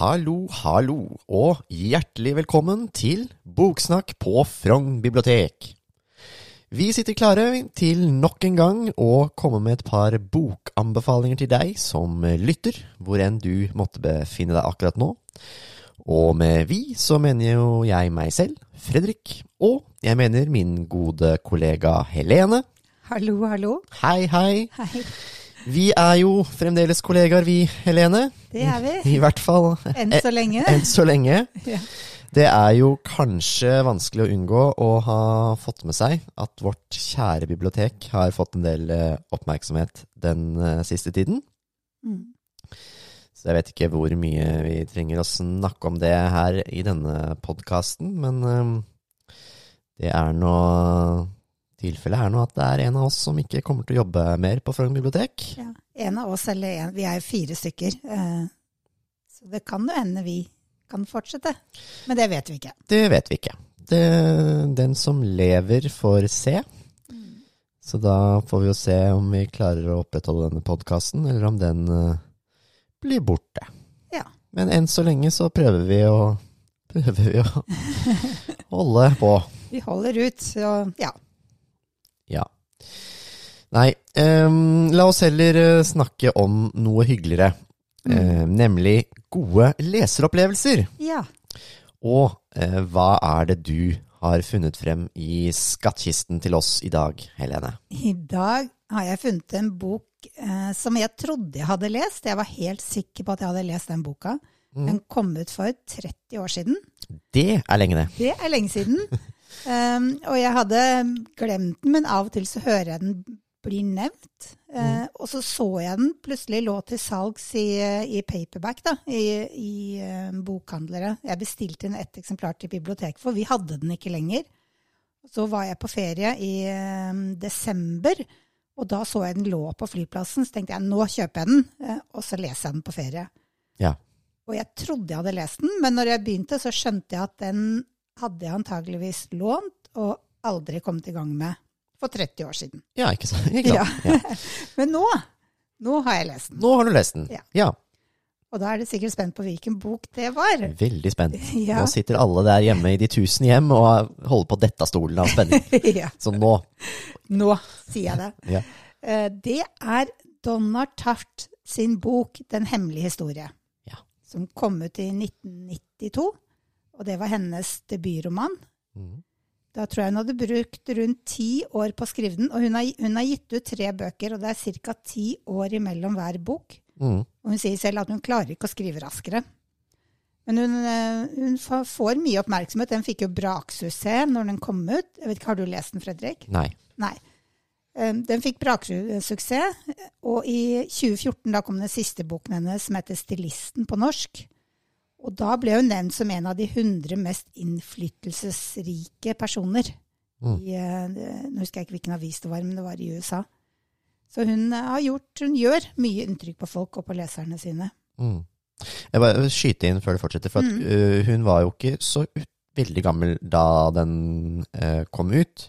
Hallo, hallo, og hjertelig velkommen til Boksnakk på Frogn bibliotek. Vi sitter klare til nok en gang å komme med et par bokanbefalinger til deg som lytter, hvor enn du måtte befinne deg akkurat nå. Og med vi så mener jo jeg meg selv, Fredrik, og jeg mener min gode kollega Helene. Hallo, hallo. Hei, hei. Hei. Vi er jo fremdeles kollegaer, vi, Helene. Det er vi. I hvert fall Enn så lenge. enn så lenge. Ja. Det er jo kanskje vanskelig å unngå å ha fått med seg at vårt kjære bibliotek har fått en del eh, oppmerksomhet den eh, siste tiden. Mm. Så jeg vet ikke hvor mye vi trenger å snakke om det her i denne podkasten, men eh, det er nå Tilfellet er nå at det er en av oss som ikke kommer til å jobbe mer på Frogn bibliotek. Ja. En av oss, eller en, vi er jo fire stykker. Eh, så det kan jo hende vi kan fortsette. Men det vet vi ikke. Det vet vi ikke. Det, den som lever, får se. Så da får vi jo se om vi klarer å opprettholde denne podkasten, eller om den eh, blir borte. Ja. Men enn så lenge så prøver vi å Prøver vi å holde på. Vi holder ut, så ja. Nei, um, la oss heller eh, snakke om noe hyggeligere. Eh, nemlig gode leseropplevelser. Ja. Og uh, hva er det du har funnet frem i skattkisten til oss i dag, Helene? I dag har jeg funnet en bok eh, som jeg trodde jeg hadde lest. Jeg var helt sikker på at jeg hadde lest den boka. Den kom ut for 30 år siden. Det er lenge, det. Det er lenge siden. Um, og jeg hadde glemt den, men av og til så hører jeg den blir nevnt. Uh, og så så jeg den plutselig lå til salgs i, i paperback da, i, i uh, bokhandlere. Jeg bestilte inn ett eksemplar til biblioteket, for vi hadde den ikke lenger. Så var jeg på ferie i uh, desember, og da så jeg den lå på flyplassen. Så tenkte jeg nå kjøper jeg den, uh, og så leser jeg den på ferie. Ja. Og jeg trodde jeg hadde lest den, men når jeg begynte, så skjønte jeg at den hadde jeg antageligvis lånt og aldri kommet i gang med for 30 år siden. Ja, ikke sant? Ikke sant? Ja. Men nå, nå har jeg lest den. Nå har du lest den. Ja. ja. Og da er du sikkert spent på hvilken bok det var. Veldig spent. Nå sitter alle der hjemme i de tusen hjem og holder på å dette av stolen av spenning. ja. Så nå Nå sier jeg det. ja. Eh, Det er Donna Taft sin bok 'Den hemmelige historie', Ja. som kom ut i 1992. Og det var hennes debutroman. Mm. Da tror jeg hun hadde brukt rundt ti år på å skrive den. Og hun har, hun har gitt ut tre bøker, og det er ca. ti år imellom hver bok. Mm. Og hun sier selv at hun klarer ikke å skrive raskere. Men hun, eh, hun får mye oppmerksomhet. Den fikk jo braksuksess når den kom ut. Jeg vet ikke, Har du lest den, Fredrik? Nei. Nei. Eh, Den fikk braksuksess, og i 2014 da kom den siste boken hennes som heter 'Stilisten' på norsk. Og da ble hun nevnt som en av de 100 mest innflytelsesrike personer. Mm. I, eh, nå husker jeg ikke hvilken avis det var, men det var i USA. Så hun eh, har gjort, hun gjør mye inntrykk på folk og på leserne sine. Mm. Jeg bare vil skyte inn før du fortsetter, for at, Mm. øh, hun var jo ikke så veldig gammel da den øh, kom ut.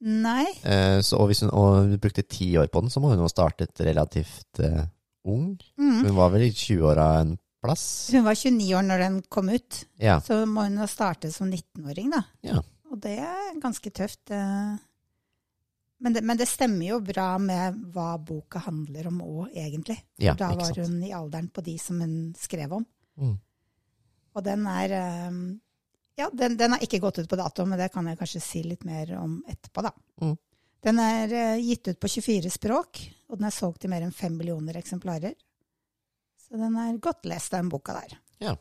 Nei, Eh, så, og hvis hun og hun brukte ti år på den, så må hun ha startet relativt øh, ung. mm. Hun var vel i 20-åra en plass? hun var 29 år når den kom ut. Ja. Så må hun ha startet som 19-åring, da. Ja. Og det er ganske tøft. Men det, men det stemmer jo bra med hva boka handler om òg, egentlig. ja da var hun i alderen på de som hun skrev om. Mm. Og den er eh, Ja, den, den har ikke gått ut på dato, men det kan jeg kanskje si litt mer om etterpå, da. Mm. Den er eh, gitt ut på 24 språk, og den er solgt i mer enn 5 millioner eksemplarer. Så den er godt lest, den boka der. Ja.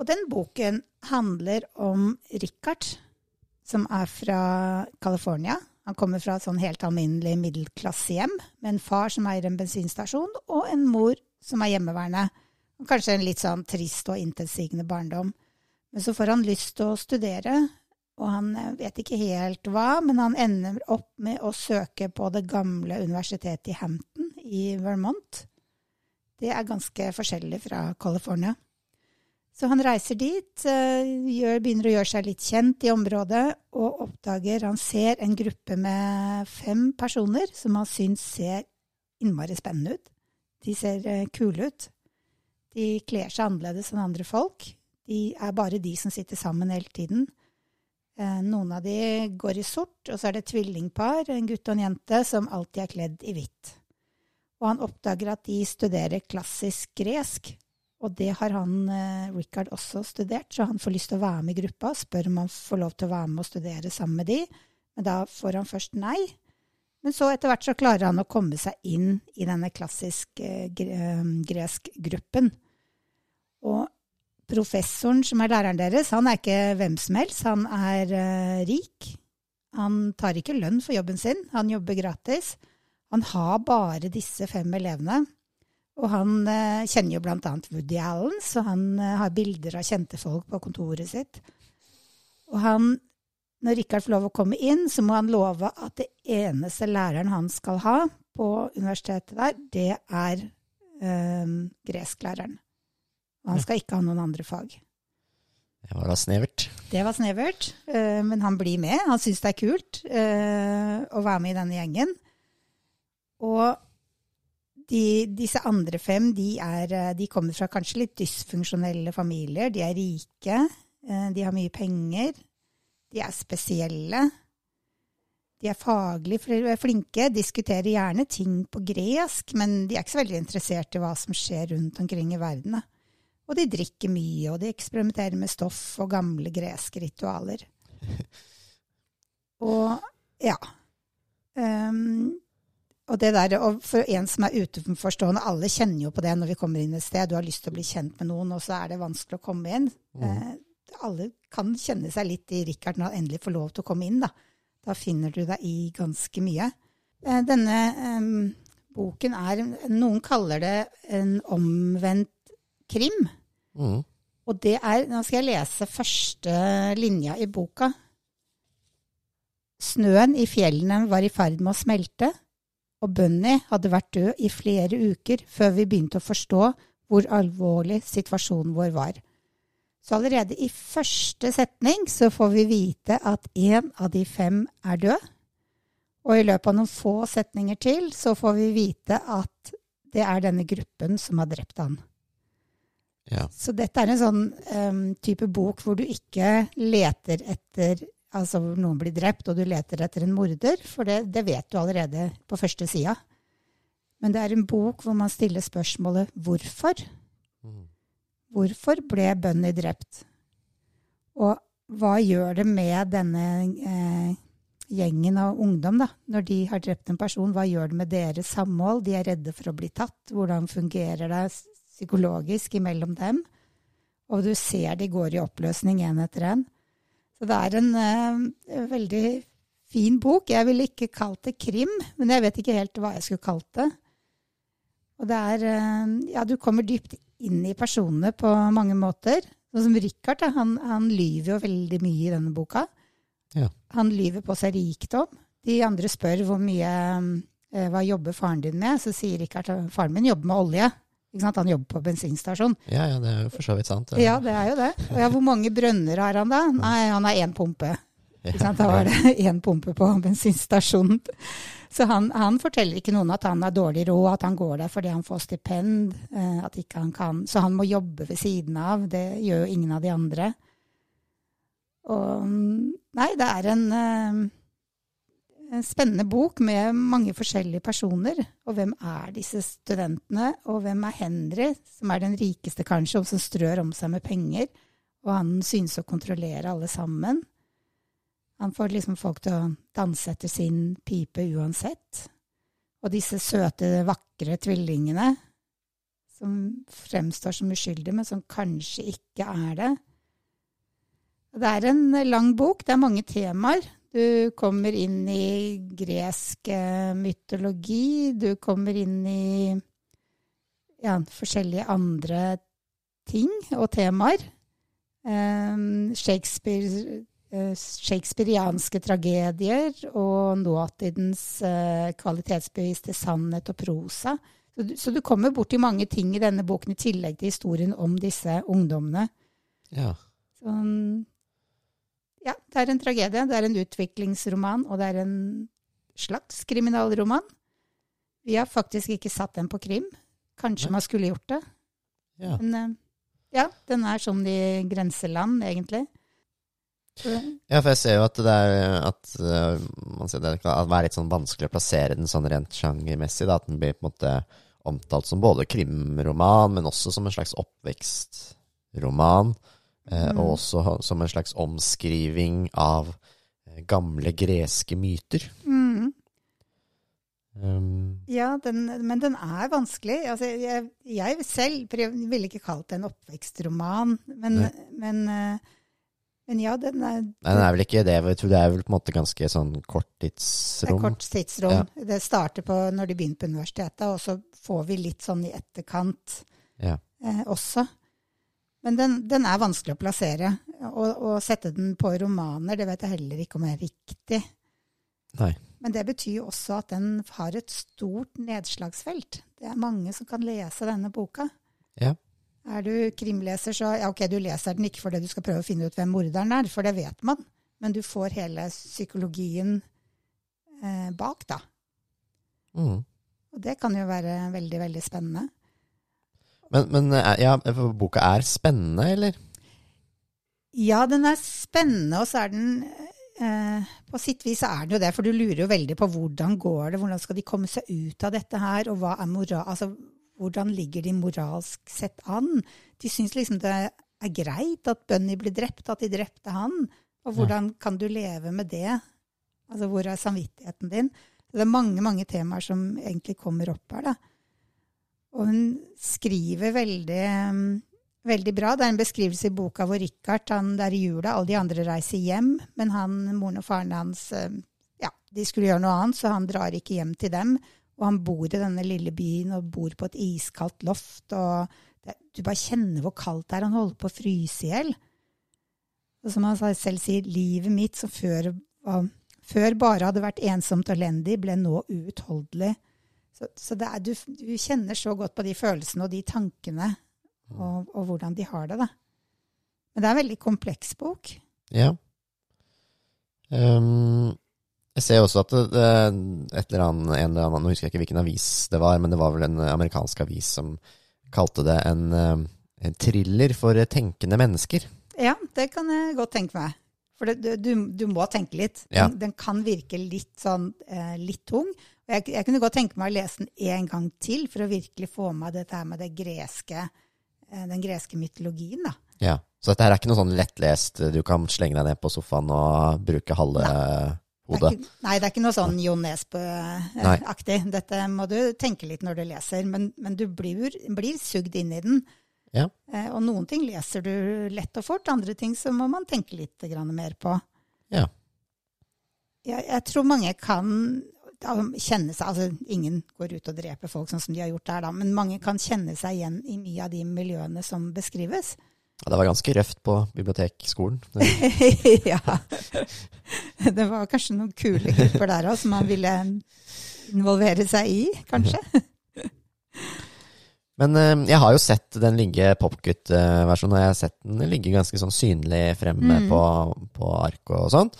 Og den boken handler om Richard, som er fra California. Han kommer fra et sånn helt alminnelig middelklassehjem, med en far som eier en bensinstasjon, og en mor som er hjemmeværende. Og Kanskje en litt sånn trist og intetsigende barndom. Men så får han lyst til å studere, og han eh, vet ikke helt hva, men han ender opp med å søke på det gamle universitetet i Hampton i Vermont. Det er ganske forskjellig fra California. Så han reiser dit, eh, gjør, begynner å gjøre seg litt kjent i området, og oppdager Han ser en gruppe med fem personer som han syns ser innmari spennende ut. De ser eh, kule ut. De kler seg annerledes enn andre folk. De er bare de som sitter sammen hele tiden. Eh, noen av de går i sort, og så er det et tvillingpar, en gutt og en jente, som alltid er kledd i hvitt. Og han oppdager at de studerer klassisk gresk. Og det har han, eh, Richard også studert, så han får lyst til å være med i gruppa. Spør om han får lov til å være med og studere sammen med de. Men da får han først nei. Men så etter hvert så klarer han å komme seg inn i denne klassisk eh, gresk gruppen. Og professoren som er læreren deres, han er ikke hvem som helst. Han er eh, rik. Han tar ikke lønn for jobben sin. Han jobber gratis. Han har bare disse fem elevene. Og han eh, kjenner jo blant annet Woody Allen, så han eh, har bilder av kjente folk på kontoret sitt. Og han, når Rikard får lov å komme inn, så må han love at det eneste læreren han skal ha på universitetet der, det er gresklæreren. Og han skal ikke ha noen andre fag. Det var da snevert. Det var snevert, uh, men han blir med. Han syns det er kult uh, å være med i denne gjengen. Og de, disse andre fem, de, er, eh, de, kommer fra kanskje litt dysfunksjonelle familier. De er rike, uh, de har mye penger, de er spesielle. De er faglig flinke, diskuterer gjerne ting på gresk, men de er ikke så veldig interessert i hva som skjer rundt omkring i verden. Og de drikker mye, og de eksperimenterer med stoff og gamle greske ritualer. Og ja. Um, og det der, og for en som er utenforstående, alle kjenner jo på det når vi kommer inn et sted. Du har lyst til å bli kjent med noen, og så er det vanskelig å komme inn. Mm. Eh, alle kan kjenne seg litt i Richard når han endelig får lov til å komme inn. Da, da finner du deg i ganske mye. Eh, denne eh, boken er Noen kaller det en omvendt krim. Mm. Og det er Nå skal jeg lese første linja i boka. Snøen i fjellene var i ferd med å smelte, og Bunny hadde vært død i flere uker før vi begynte å forstå hvor alvorlig situasjonen vår var. Så allerede i første setning så får vi vite at én av de fem er død. Og i løpet av noen få setninger til så får vi vite at det er denne gruppen som har drept han. Ja. Så dette er en sånn um, type bok hvor du ikke leter etter Altså noen blir drept, og du leter etter en morder, for det, det vet du allerede på første sida. Men det er en bok hvor man stiller spørsmålet hvorfor. Mm. Hvorfor ble Bunny drept? Og hva gjør det med denne eh, gjengen av ungdom, da, når de har drept en person? Hva gjør det med deres samhold? De er redde for å bli tatt. Hvordan fungerer det psykologisk imellom dem. Og du ser de går i oppløsning én etter en. Så det er en uh, veldig fin bok. Jeg ville ikke kalt det krim, men jeg vet ikke helt hva jeg skulle kalt det. Og det er uh, Ja, du kommer dypt inn i personene på mange måter. Sånn som Richard, han, han, lyver jo veldig mye i denne boka. Ja. Han lyver på seg rikdom. De andre spør hvor mye uh, hva jobber faren din med? Så sier Richard at faren min jobber med olje. Han jobber på bensinstasjon. Ja, ja, det er jo for så vidt sant. Det. Ja, det er jo det. Og ja, hvor mange brønner har han da? Nei, han har én pumpe. Ja, da var det én pumpe på bensinstasjonen. Så han, han, forteller ikke noen at han har dårlig råd, at han går der fordi han får stipend. Eh, at ikke han kan. Så han må jobbe ved siden av. Det gjør jo ingen av de andre. Og Nei, det er en eh, en spennende bok med mange forskjellige personer. Og hvem er disse studentene? Og hvem er Henry, som er den rikeste kanskje, og som strør om seg med penger? Og han synes å kontrollere alle sammen. Han får liksom folk til å danse etter sin pipe uansett. Og disse søte, vakre tvillingene som fremstår som uskyldige, men som kanskje ikke er det. Det er en lang bok, det er mange temaer. Du kommer inn i gresk mytologi, du kommer inn i ja, forskjellige andre ting og temaer. Um, Shakespeare, uh, Shakespearianske tragedier og nåtidens kvalitetsbevisste sannhet og prosa. Så du, så du, kommer borti mange ting i denne boken i tillegg til historien om disse ungdommene. Ja. Sånn, ja, det er en tragedie. Det er en utviklingsroman, og det er en slags kriminalroman. Vi har faktisk ikke satt den på krim. Kanskje man skulle gjort det. Ja. Men eh, ja, den er sånn i grenseland, egentlig. Ja, for jeg ser jo at det er at, øh, man ser det kan være litt sånn vanskelig å plassere den sånn rent sjangermessig. At den blir på en måte omtalt som både krimroman, men også som en slags oppvekstroman. Eh, Mm. Og også som en slags omskriving av eh, gamle greske myter. mm, Um, ja, den, men den er vanskelig. Altså, jeg, jeg selv ville ikke kalt det en oppvekstroman, men, men, eh, men ja, den er, nei, den er vel ikke det. Jeg tror det er vel på en måte ganske sånn det er korttidsrom. kort tidsrom. Det starter på når de begynner på universitetet, og så får vi litt sånn i etterkant Ja. eh, også. Men den, den er vanskelig å plassere. Å sette den på romaner, det vet jeg heller ikke om er riktig. Nei. Men det betyr jo også at den har et stort nedslagsfelt. Det er mange som kan lese denne boka. Ja. Er du krimleser, så ja, ok, du leser den ikke fordi du skal prøve å finne ut hvem morderen er, for det vet man. Men du får hele psykologien eh, bak, da. Mm. Og det kan jo være veldig, veldig spennende. Men, men eh, ja, boka er spennende, eller? Ja, den er spennende, og så er den eh, På sitt vis er den jo det, for du lurer jo veldig på hvordan går det, hvordan skal de komme seg ut av dette her, og hva er moral... Altså, hvordan ligger de moralsk sett an? De syns liksom det er greit at Bunny blir drept, at de drepte han. Og hvordan kan du leve med det? Altså, hvor er samvittigheten din? Det er mange, mange temaer som egentlig kommer opp her, da. Og hun skriver veldig mm, veldig bra. Det er en beskrivelse i boka hvor Richard han der i jula, alle de andre reiser hjem, men han, moren og faren hans eh, ja, de skulle gjøre noe annet, så han drar ikke hjem til dem. Og han bor i denne lille byen og bor på et iskaldt loft. og det, Du bare kjenner hvor kaldt det er. Han holder på å fryse i hjel. Og som han selv sier, livet mitt som før, før bare hadde vært ensomt og elendig, ble nå uutholdelig. Så, så det er, du, du kjenner så godt på de følelsene og de tankene og, og hvordan de har det, da. Men det er en veldig kompleks bok. Ja. Um, jeg ser også at det, det, et eller annet, en eller annen, nå husker jeg ikke hvilken avis det var, men det var vel en amerikansk avis som kalte det en, eh, en thriller for tenkende mennesker. Ja, det kan jeg godt tenke meg. For det, du, du må tenke litt. Den, Ja. den kan virke litt sånn eh, litt tung. Jeg, jeg kunne godt tenke meg å lese den en gang til for å virkelig få med dette her med det greske, eh, den greske mytologien, da. Ja. Så dette her er ikke noe sånn lettlest, du kan slenge deg ned på sofaen og bruke halve nei. hodet? hodet. ikke, nei, det er ikke noe sånn Jo Nesbø-aktig. Dette må du tenke litt når du leser, men, men du blir, blir sugd inn i den. Ja. Eh, og noen ting leser du lett og fort, andre ting så må man tenke litt mer på. Ja. Jeg, jeg tror mange kan kjenne seg Altså, ingen går ut og dreper folk sånn som de har gjort der, da, men mange kan kjenne seg igjen i mye av de miljøene som beskrives. Ja, det var ganske røft på bibliotekskolen. Ja. Det var kanskje noen kule grupper der òg som man ville involvere seg i, kanskje. Men uh, jeg har jo sett den ligge popkutt-versjonen, og jeg har sett den ligge ganske sånn synlig fremme Mm. på, på ark og sånn.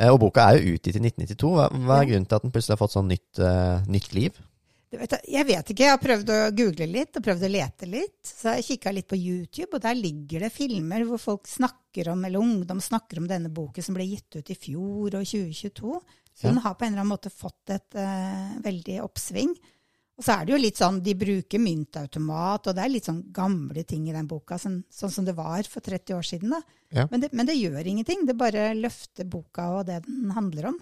Uh, og boka er jo utgitt i 1992. Hva, hva er grunnen til at den plutselig har fått sånn nytt, uh, nytt liv? Vet, jeg vet ikke, jeg har prøvd å google litt og prøvd å lete litt. Så jeg kikka litt på YouTube, og der ligger det filmer hvor folk snakker om, eller ungdom snakker om denne boken som ble gitt ut i fjor og 2022. Så den har på en eller annen måte fått et veldig oppsving. Og så er det jo litt sånn, de bruker myntautomat, og det er litt sånn gamle ting i den boka, sånn, sånn som det var for 30 år siden. da. Ja. Men, det, men det gjør ingenting, det bare løfter boka og det den handler om.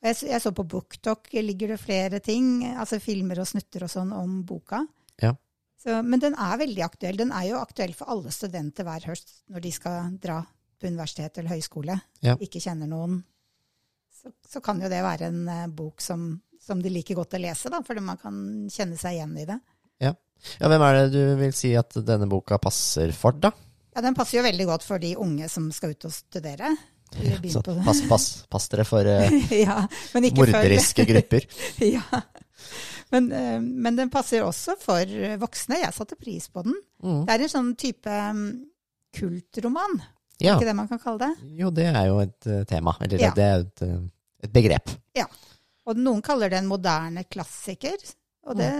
Jeg, jeg så på BookTok ligger det flere ting, altså filmer og snutter og sånn om boka. Ja. Så, men den er veldig aktuell. Den er jo aktuell for alle studenter hver høst når de skal dra på universitet eller høyskole. Ja. Ikke kjenner noen. Så, så kan jo det være en uh, bok som, som de liker godt å lese, da, fordi man kan kjenne seg igjen i det. Ja, Hvem er det du vil si at denne boka passer for, da? Ja, Den passer jo veldig godt for de unge som skal ut og studere. Så, pass, pass, pass dere for eh, ja, morderiske grupper. ja. Men, eh, men den passer også for voksne. Jeg satte pris på den. Mm. Det er en sånn type mm, kultroman, Ja. ikke det man kan kalle det? Jo, det er jo et eh, tema. Eller Ja. det er et, eh, et begrep. Og noen kaller det en moderne klassiker. Og det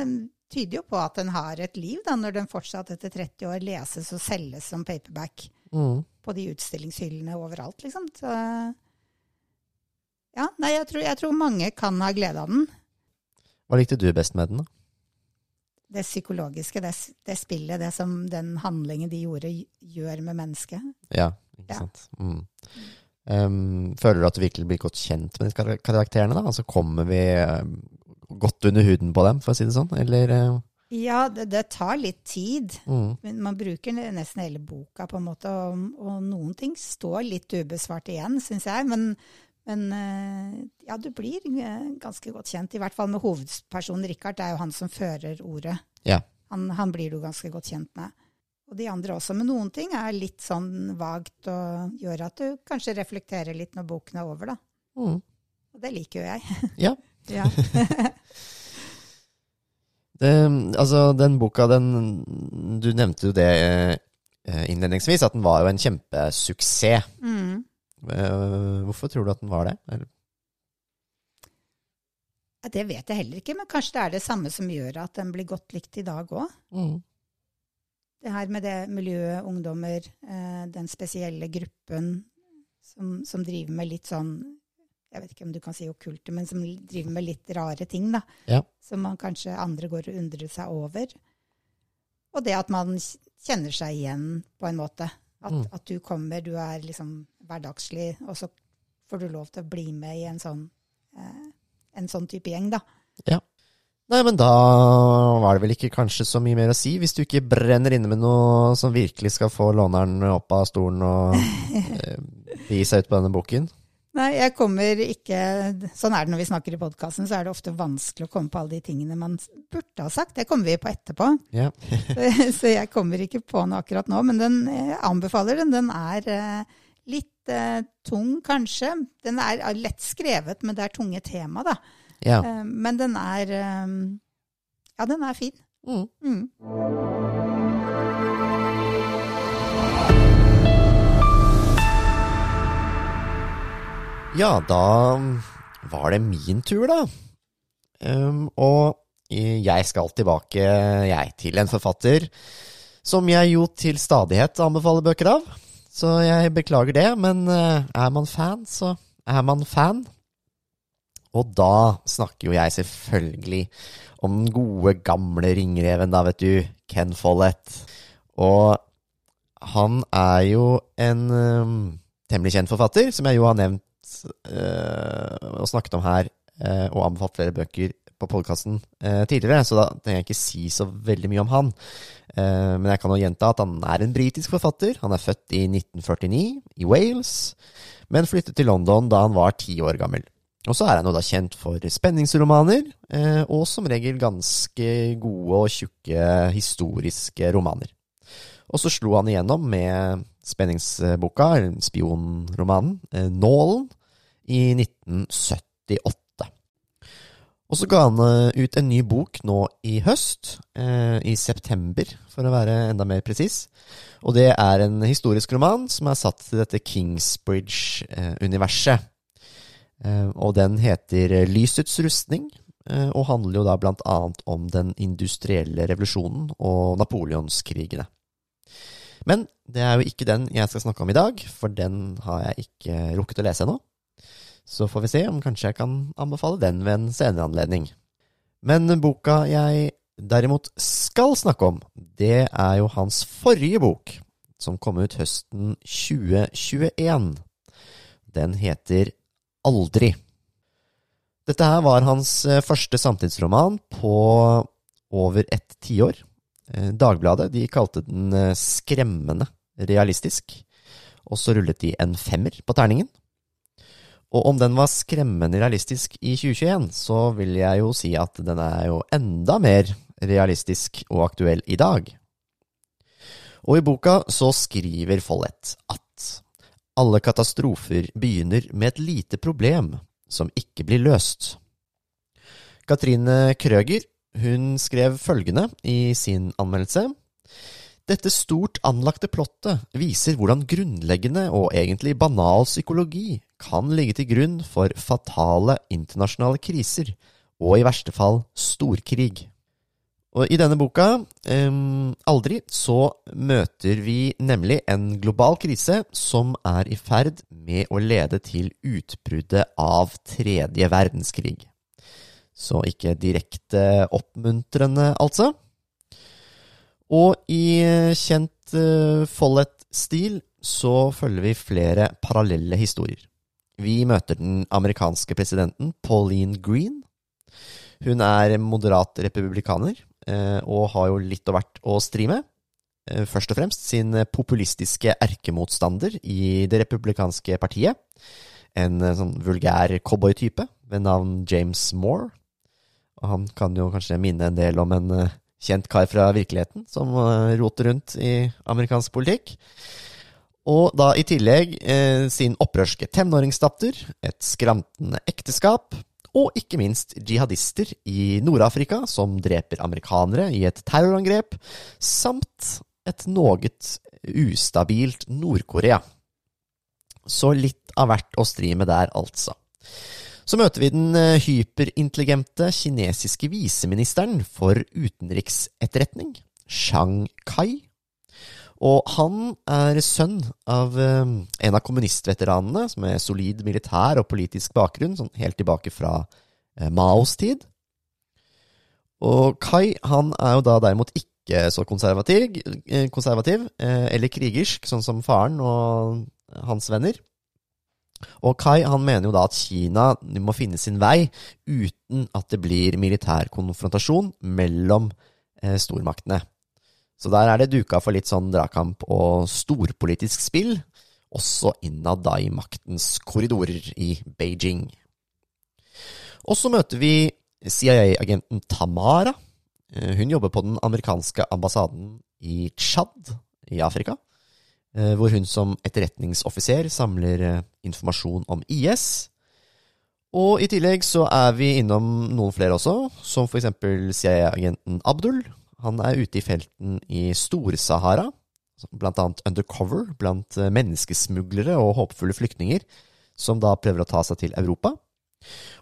tyder jo på at den har et liv, da, når den fortsatt etter 30 år leses og selges som paperback Mm. på de utstillingshyllene overalt, liksom. Så ja, nei, jeg tror, jeg tror mange kan ha glede av den. Hva likte du best med den, da? Det psykologiske, det, det spillet, det som den handlingen de gjorde, gjør med mennesket. Ja, ikke Ja. sant. Mm. Um, føler du at du virkelig blir godt kjent med disse karakterene? da? Altså Kommer vi um, godt under huden på dem, for å si det sånn? Eller uh, Ja, det, det tar litt tid. mm. Men man bruker nesten hele boka, på en måte, og, og noen ting står litt ubesvart igjen, syns jeg. Men, men eh, ja, du blir eh, ganske godt kjent, i hvert fall med hovedpersonen Richard. Det er jo han som fører ordet. Ja. Han, han blir du ganske godt kjent med. Og de andre også. Men noen ting er litt sånn vagt og gjør at du kanskje reflekterer litt når boken er over, da. Mm. Og det liker jo jeg. Ja. ja. Det, altså, den boka, den Du nevnte jo det eh, innledningsvis, at den var jo en kjempesuksess. Mm. Eh, hvorfor tror du at den var det? Eller? Det vet jeg heller ikke, men kanskje det er det samme som gjør at den blir godt likt i dag òg. Mm. Det her med det miljøet, ungdommer, eh, den spesielle gruppen som, som driver med litt sånn Jeg vet ikke om du kan si okkulte, men som driver med litt rare ting, da. Ja. Som man kanskje andre går og undrer seg over. Og det at man kjenner seg igjen, på en måte. At, Mm. at du kommer, du er liksom hverdagslig, og så får du lov til å bli med i en sånn, eh, en sånn type gjeng, da. Nei, men da var det vel ikke kanskje så mye mer å si, hvis du ikke brenner inne med noe som virkelig skal få låneren opp av stolen og eh, begi seg ut på denne boken. Nei, jeg kommer ikke Sånn er det når vi snakker i podkasten, så er det ofte vanskelig å komme på alle de tingene man burde ha sagt. Det kommer vi på etterpå. Ja. Så, jeg kommer ikke på noe akkurat nå. Men den anbefaler den. Den er eh, litt eh, tung, kanskje. Den er lett skrevet, men det er tunge tema, da. Ja. Eh, men den er eh, Ja, den er fin. Mm. Mm. Ja, da var det min tur, da. Um, og jeg skal tilbake, jeg, til en forfatter som jeg jo til stadighet anbefaler bøker av. Så jeg beklager det, men eh, er man fan, så er man fan. Og da snakker jo jeg selvfølgelig om den gode, gamle ringreven, da, vet du. Ken Follett. Og han er jo en um, temmelig kjent forfatter, som jeg jo har nevnt uh, og snakket om her, uh, og anbefalt flere bøker på podkasten tidligere, så da trenger jeg ikke si så veldig mye om han. Men jeg kan jo gjenta at han er en britisk forfatter. Han er født i 1949 i Wales, men flyttet til London da han var ti år gammel. Og så er han jo da kjent for spenningsromaner, eh, og som regel ganske gode og tjukke historiske romaner. Og så slo han igjennom med spenningsboka, spionromanen, eh, Nålen, i 1978. Og så ga han eh, ut en ny bok nå i høst, i september, for å være enda mer presis. Og det er en historisk roman som er satt til dette Kingsbridge-universet. Eh, og den heter Lysets rustning, eh, og handler jo da blant annet om den industrielle revolusjonen og napoleonskrigene. Men det er jo ikke den jeg skal snakke om i dag, for den har jeg ikke rukket å lese ennå. Så får vi se om kanskje jeg kan anbefale den ved en senere anledning. Men boka jeg derimot skal snakke om, det er jo hans forrige bok, som kom ut høsten 2021. Den heter Aldri. Dette her var hans eh, første samtidsroman på over et tiår. Eh, Dagbladet de kalte den eh, skremmende realistisk, og så rullet de en femmer på terningen. Og om den var skremmende realistisk i 2021, så vil jeg jo si at den er jo enda mer realistisk og aktuell i dag. Og i boka så skriver Follett at alle katastrofer begynner med et lite problem som ikke blir løst. Katrine Krøger hun skrev følgende i sin anmeldelse. Dette stort anlagte plottet viser hvordan grunnleggende og egentlig banal psykologi kan ligge til grunn for fatale internasjonale kriser, og i verste fall storkrig. Og i denne boka, um, Aldri, så møter vi nemlig en global krise som er i ferd med å lede til utbruddet av tredje verdenskrig. Så ikke direkte oppmuntrende, altså. Og i kjent uh, Follett-stil så følger vi flere parallelle historier. Vi møter den amerikanske presidenten Pauline Green. Hun er moderat republikaner Eh, og har jo litt og hvert å stri med. Eh, først og fremst sin populistiske erkemotstander i det republikanske partiet. En eh, sånn vulgær cowboytype ved navn James Moore. Og han kan jo kanskje minne en del om en kjent kar fra virkeligheten som roter rundt i amerikansk politikk. Og da i tillegg eh, sin opprørske tenåringsdatter, et skrantende ekteskap, og ikke minst jihadister i Nord-Afrika som dreper amerikanere i et terrorangrep, samt et noe ustabilt Nord-Korea. Så litt av hvert å stri med der, altså. Så møter vi den eh, hyperintelligente kinesiske viseministeren for utenriksetterretning, Shang Kai. Og han er sønn av um, en av kommunistveteranene som er solid militær og politisk bakgrunn, sånn helt tilbake fra uh, Maos tid. Og Kai han er jo da derimot ikke så konservativ, eh, konservativ eller krigersk, sånn som faren og hans venner. Og Kai han mener jo da at Kina må finne sin vei uten at det blir militær konfrontasjon mellom stormaktene. Så der er det duka for litt sånn dragkamp og storpolitisk spill, også innad da i maktens korridorer i Beijing. Og så møter vi CIA-agenten Tamara. Eh, hun jobber på den amerikanske ambassaden i Tsjad i Afrika, eh, hvor hun som etterretningsoffiser samler eh, informasjon om IS. Og i tillegg så er vi innom noen flere også, som for eksempel CIA-agenten Abdul, han er ute i felten i Stor-Sahara, blant annet undercover blant eh, menneskesmuglere og håpefulle flyktninger, som da prøver å ta seg til Europa.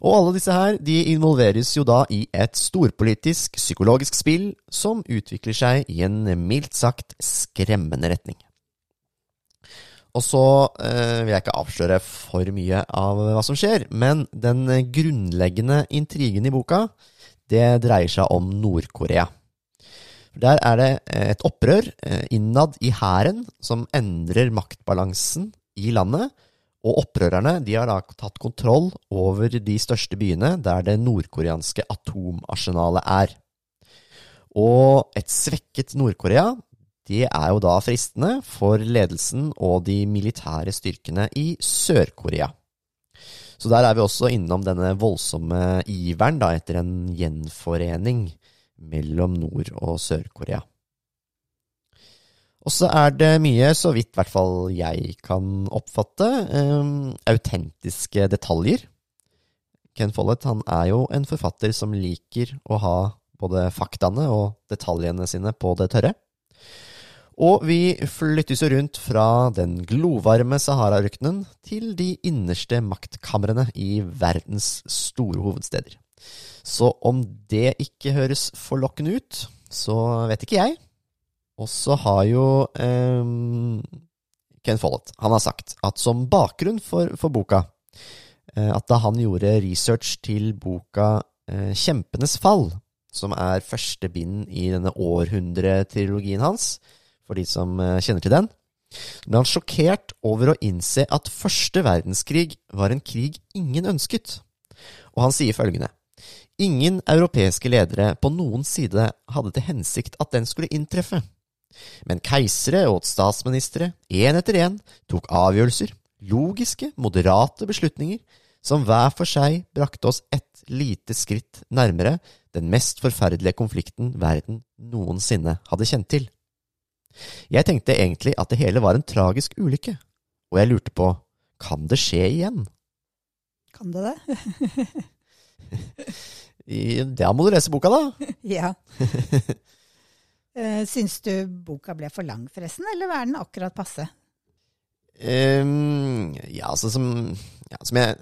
Og alle disse her de involveres jo da i et storpolitisk, psykologisk spill som utvikler seg i en mildt sagt skremmende retning. Og så eh, vil jeg ikke avsløre for mye av hva som skjer, men den grunnleggende intrigen i boka, det dreier seg om Nord-Korea. Der er det eh, et opprør eh, innad i hæren som endrer maktbalansen i landet. Og opprørerne de har da tatt kontroll over de største byene der det nordkoreanske atomarsenalet er. Og et svekket Nord-Korea er jo da fristende for ledelsen og de militære styrkene i Sør-Korea. Så der er vi også innom denne voldsomme iveren da, etter en gjenforening mellom Nord- og Sør-Korea. Og så er det mye, så vidt i hvert fall jeg kan oppfatte, um, autentiske detaljer. Ken Follett han er jo en forfatter som liker å ha både faktaene og detaljene sine på det tørre. Og vi flyttes jo rundt fra den glovarme Sahara-ørkenen til de innerste maktkamrene i verdens store hovedsteder. Så om det ikke høres forlokkende ut, så vet ikke jeg. Og så har jo eh, Ken Follett han har sagt at som bakgrunn for, for boka eh, At da han gjorde research til boka eh, Kjempenes fall, som er første bind i denne århundretrilogien hans, for de som uh, kjenner til den, ble han sjokkert over å innse at første verdenskrig var en krig ingen ønsket. Og han sier følgende Ingen europeiske ledere på noen side hadde til hensikt at den skulle inntreffe. Men keisere og statsministre, én etter én, tok avgjørelser, logiske, moderate beslutninger, som hver for seg brakte oss ett lite skritt nærmere den mest forferdelige konflikten verden noensinne hadde kjent til. Jeg tenkte egentlig at det hele var en tragisk ulykke, og jeg lurte på, kan det skje igjen? Kan det det? Da må du lese boka, da. ja. Uh, syns du boka ble for lang, forresten, eller er den akkurat passe? Um, ja, altså som, ja, som jeg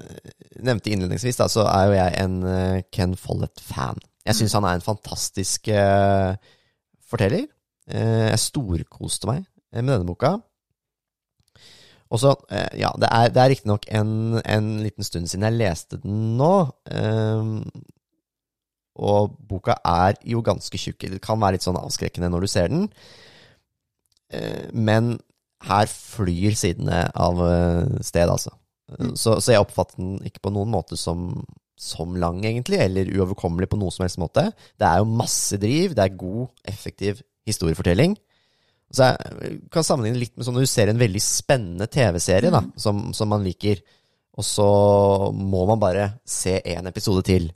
nevnte innledningsvis, da, så er jo jeg en uh, Ken Follett-fan. Jeg syns han er en fantastisk uh, forteller. Uh, jeg storkoste meg med denne boka. Og så, eh, ja, Det er, det er riktignok en, en liten stund siden jeg leste den nå. Eh, og boka er jo ganske tjukk. Det kan være litt sånn avskrekkende når du ser den. Eh, men her flyr sidene av eh, sted, altså. Mm. Så, så jeg oppfatter den ikke på noen måte som, som lang, egentlig, eller uoverkommelig på noen som helst måte. Det er jo masse driv, det er god, effektiv historiefortelling. Så jeg kan sammenligne litt med sånn når du ser en veldig spennende TV-serie da, Mm. som, som man liker, og så må man bare se én episode til,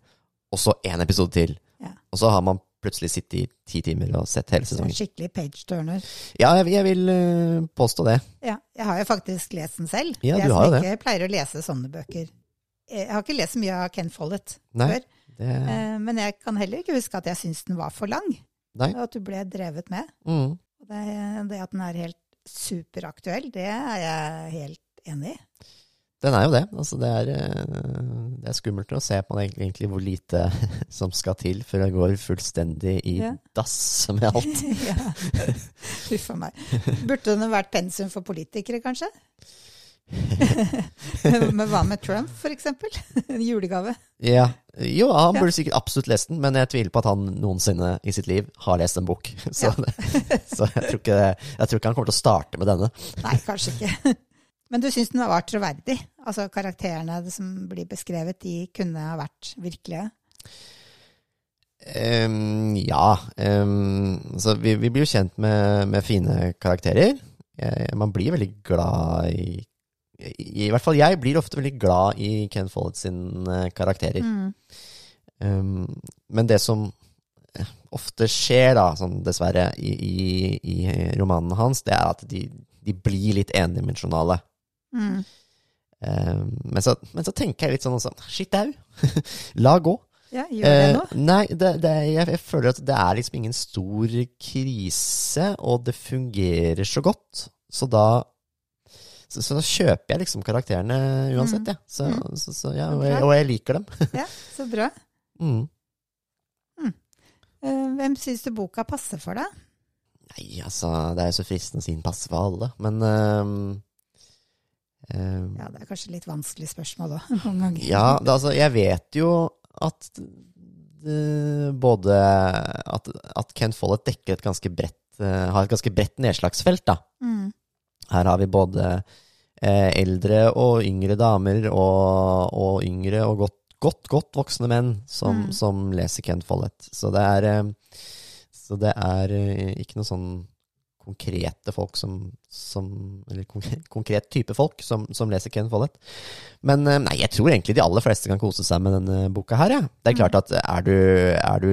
og så én episode til. Ja. Og så har man plutselig sittet i ti timer og sett hele sesongen. skikkelig page-turner. Ja, jeg, jeg vil uh, påstå det. Ja, jeg har jo faktisk lest den selv. Ja, jeg du har jo som ikke pleier å lese sånne bøker. Jeg har ikke lest så mye av Ken Follett Nei. før, det Uh, men jeg kan heller ikke huske at jeg syns den var for lang. Nei. Og at du ble drevet med. Mm. Og det, det at den er helt superaktuell, det er jeg helt enig i. Den er jo det. Altså, det, er, eh, det er skummelt å se på det, egentlig hvor lite som skal til før det går fullstendig i Ja. dass med alt. ja. Huff a meg. Burde den vært pensum for politikere, kanskje? Men hva med Trump, eksempel? En julegave. Ja. Jo, han burde sikkert absolutt lest den, men jeg tviler på at han noensinne i sitt liv har lest en bok. Så, så jeg, tror ikke, jeg tror ikke han kommer til å starte med denne. Nei, kanskje ikke. Men du syns den var troverdig? Altså karakterene som blir beskrevet, de kunne ha vært virkelige? Um, ja. Um, så vi, vi blir jo kjent med, med fine karakterer. Man blir veldig glad i, i I hvert fall jeg blir ofte veldig glad i Ken Follett sine karakterer. Mm. Um, men det som eh, ofte skjer, da, sånn dessverre, i, i, i romanene hans, det er at de, de blir litt endimensjonale. Mm. Um, men, så, men så tenker jeg litt sånn også Shit au! La gå. Ja, gjør det nå. nå? nei, det, det, jeg, jeg føler at det er liksom ingen stor krise, og det fungerer så godt. Så da så, så da kjøper jeg liksom karakterene uansett, jeg. Så, Mm. så, så, ja, og, jeg, og jeg liker dem. Ja, så bra. Mm. Mm. Hvem syns du boka passer for deg? Nei, altså, det er jo så fristende å si den passer for alle, men um, Ja, det er kanskje litt vanskelig spørsmål òg, noen ganger. Ja, det, altså, jeg vet jo at det, både at, at Ken Follett dekker et ganske bredt eh, har et ganske bredt nedslagsfelt, da. Mm. Her har vi både eh, eldre og yngre damer, og, og yngre og godt, godt, godt voksne menn som, Mm. som leser Ken Follett. Så det er, eh, så det er eh, ikke noe sånn konkrete folk som, som Eller konkret, type folk som, som leser Ken Follett. Men eh, nei, jeg tror egentlig de aller fleste kan kose seg med denne boka her, ja. Det er klart at er du, er du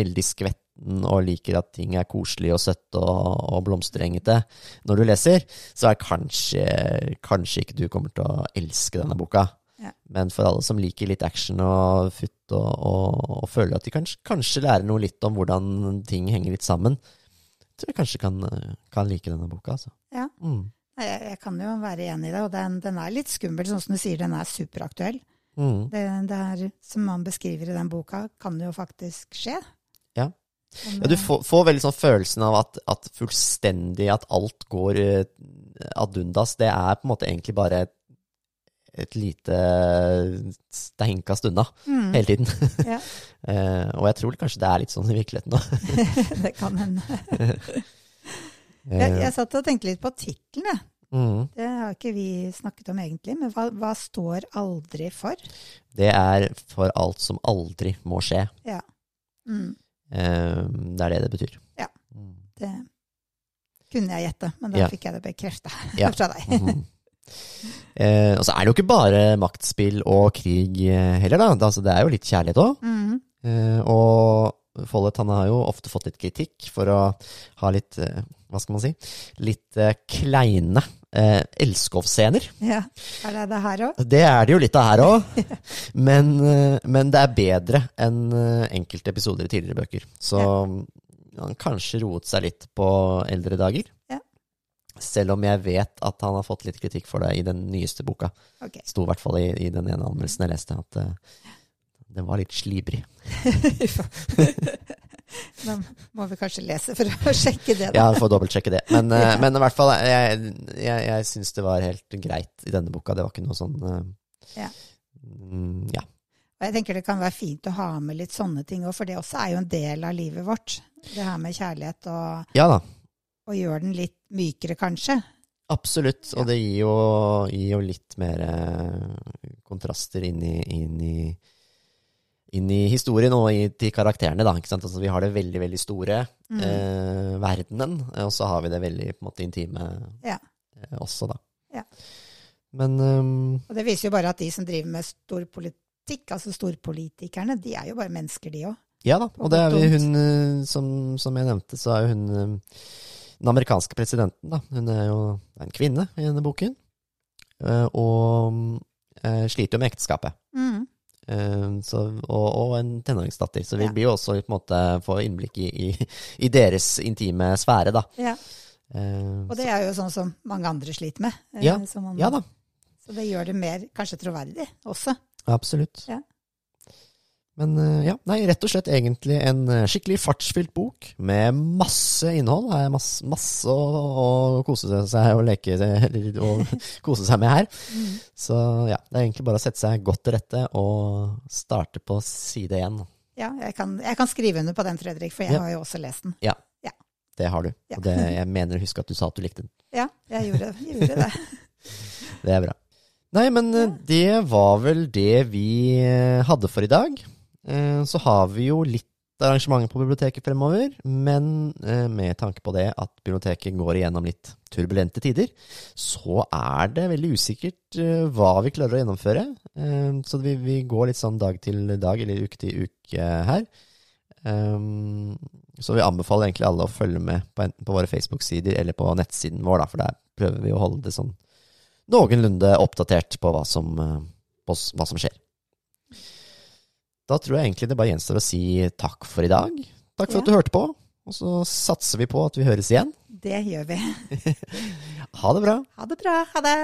veldig skvetten og liker at ting er koselig og søtt og, og blomsterengete når du leser, så er kanskje, kanskje ikke du kommer til å elske denne boka. Ja. Men for alle som liker litt action og futt og, og, og føler at de kanskje, kanskje lærer noe litt om hvordan ting henger litt sammen, tror jeg kanskje kan, kan like denne boka. Altså. Ja. Mm. Jeg, jeg kan jo være enig i det, og den, den er litt skummel, sånn som du sier, den er superaktuell. Mm. Det, det er, som man beskriver i den boka, kan jo faktisk skje. Ja. Ja, du eh, får, får veldig sånn følelsen av at, at fullstendig at alt går eh, ad undas. Det er på en måte egentlig bare et, et lite steinkast unna mm, hele tiden. Ja. Eh, og jeg tror kanskje det er litt sånn i virkeligheten òg. det kan hende. Jeg, jeg satt og tenkte litt på tittelen, jeg. mm, Det har ikke vi snakket om egentlig, men hva, hva står aldri for? det er for alt som aldri må skje. Ja. Mm, Eh, det er det det betyr. Ja. Mm. det kunne jeg gjette, men da Ja. fikk jeg det bekrefta Ja. fra deg. Eh, og så er det jo ikke bare maktspill og krig eh, heller, da. Altså, det er jo litt kjærlighet òg. Mm, Eh, og Follett han har jo ofte fått litt kritikk for å ha litt, eh, hva skal man si, litt eh, kleine eh, elskovsscener. ja. Er det det her òg? Det er det jo litt av her òg, men, eh, men det er bedre enn enkelte episoder i tidligere bøker. Så han kanskje roet seg litt på eldre dager. Selv om jeg vet at han har fått litt kritikk for det i den nyeste boka. Okay. sto i hvert fall i, i den ene anmeldelsen jeg leste, at uh, den var litt slibrig. Da må vi kanskje lese for å sjekke det. Da. Ja, får dobbeltsjekke det. Men, eh, men i hvert fall, jeg, jeg, jeg syns det var helt greit i denne boka. Det var ikke noe sånn uh, Ja. mm, ja. Og jeg tenker det kan være fint å ha med litt sånne ting òg, for det også er jo en del av livet vårt. Det her med kjærlighet og, ja da. Og gjør den litt mykere, kanskje. Absolutt. Og det gir jo, gir jo litt mer eh, kontraster inn i, inn i inn i historien og i, til karakterene. Da? Altså, vi har det veldig veldig store, Mm. eh, verdenen, og så har vi det veldig måte intime Ja. eh, også, da. Ja. Men um, Og det viser jo bare at de som driver med storpolitikk, altså storpolitikerne, de er jo bare mennesker, de òg. ja da, og det er vi, hun eh, som, som jeg nevnte, så er jo hun eh, den amerikanske presidenten, da. Hun er jo en kvinne i denne boken, eh, og eh, sliter jo med ekteskapet. Mm. Eh, Så, og, og en tenåringsdatter. Så vi Ja. blir jo også på en måte få innblikk i, i, i deres intime sfære, da. Ja. Uh, Og det er jo sånn som mange andre sliter med. Ja. man- Ja da, Så det gjør det mer kanskje troverdig også. absolutt. Ja. Men eh, ja, nei, rett og slett egentlig en eh, skikkelig fartsfylt bok med masse innhold. Her er masse, masse å, å kose seg og leke eller å kose seg med her. Mm. Så ja, det er egentlig bare å sette seg godt til rette og starte på side én. Ja, jeg kan, jeg kan skrive under på den, Fredrik, for jeg Ja. har jo også lest den. Ja, Det har du. Ja. Og det, jeg mener å huske at du sa at du likte den. Ja, jeg gjorde, jeg gjorde det. Det er bra. Nei, men eh, det var vel det vi hadde for i dag. Eh, Så har vi jo litt arrangementer på biblioteket fremover, men eh, med tanke på det at biblioteket går igjennom litt turbulente tider, så er det veldig usikkert eh, hva vi klarer å gjennomføre. Så vi, går litt sånn dag til dag, eller uke til uke her. Så vi anbefaler egentlig alle å følge med på enten på våre Facebook-sider eller på nettsiden vår, for der prøver vi å holde det sånn noenlunde oppdatert på hva som, på hva som skjer. Da tror jeg egentlig det bare gjenstår å si takk for i dag. Takk for Ja. at du hørte på, og så satser vi på at vi høres igjen. Det gjør vi. Ha det bra. Ha det bra. Ha det.